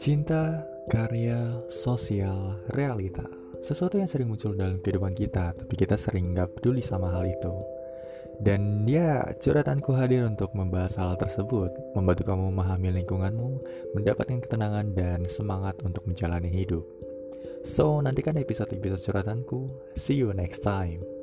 Cinta, karya, sosial, realita. Sesuatu yang sering muncul dalam kehidupan kita Tapi kita sering gak peduli sama hal itu. Dan ya, curhatanku hadir untuk membahas hal tersebut Membantu kamu memahami lingkunganmu Mendapatkan ketenangan dan semangat untuk menjalani hidup. So, nantikan episode-episode curhatanku See you next time.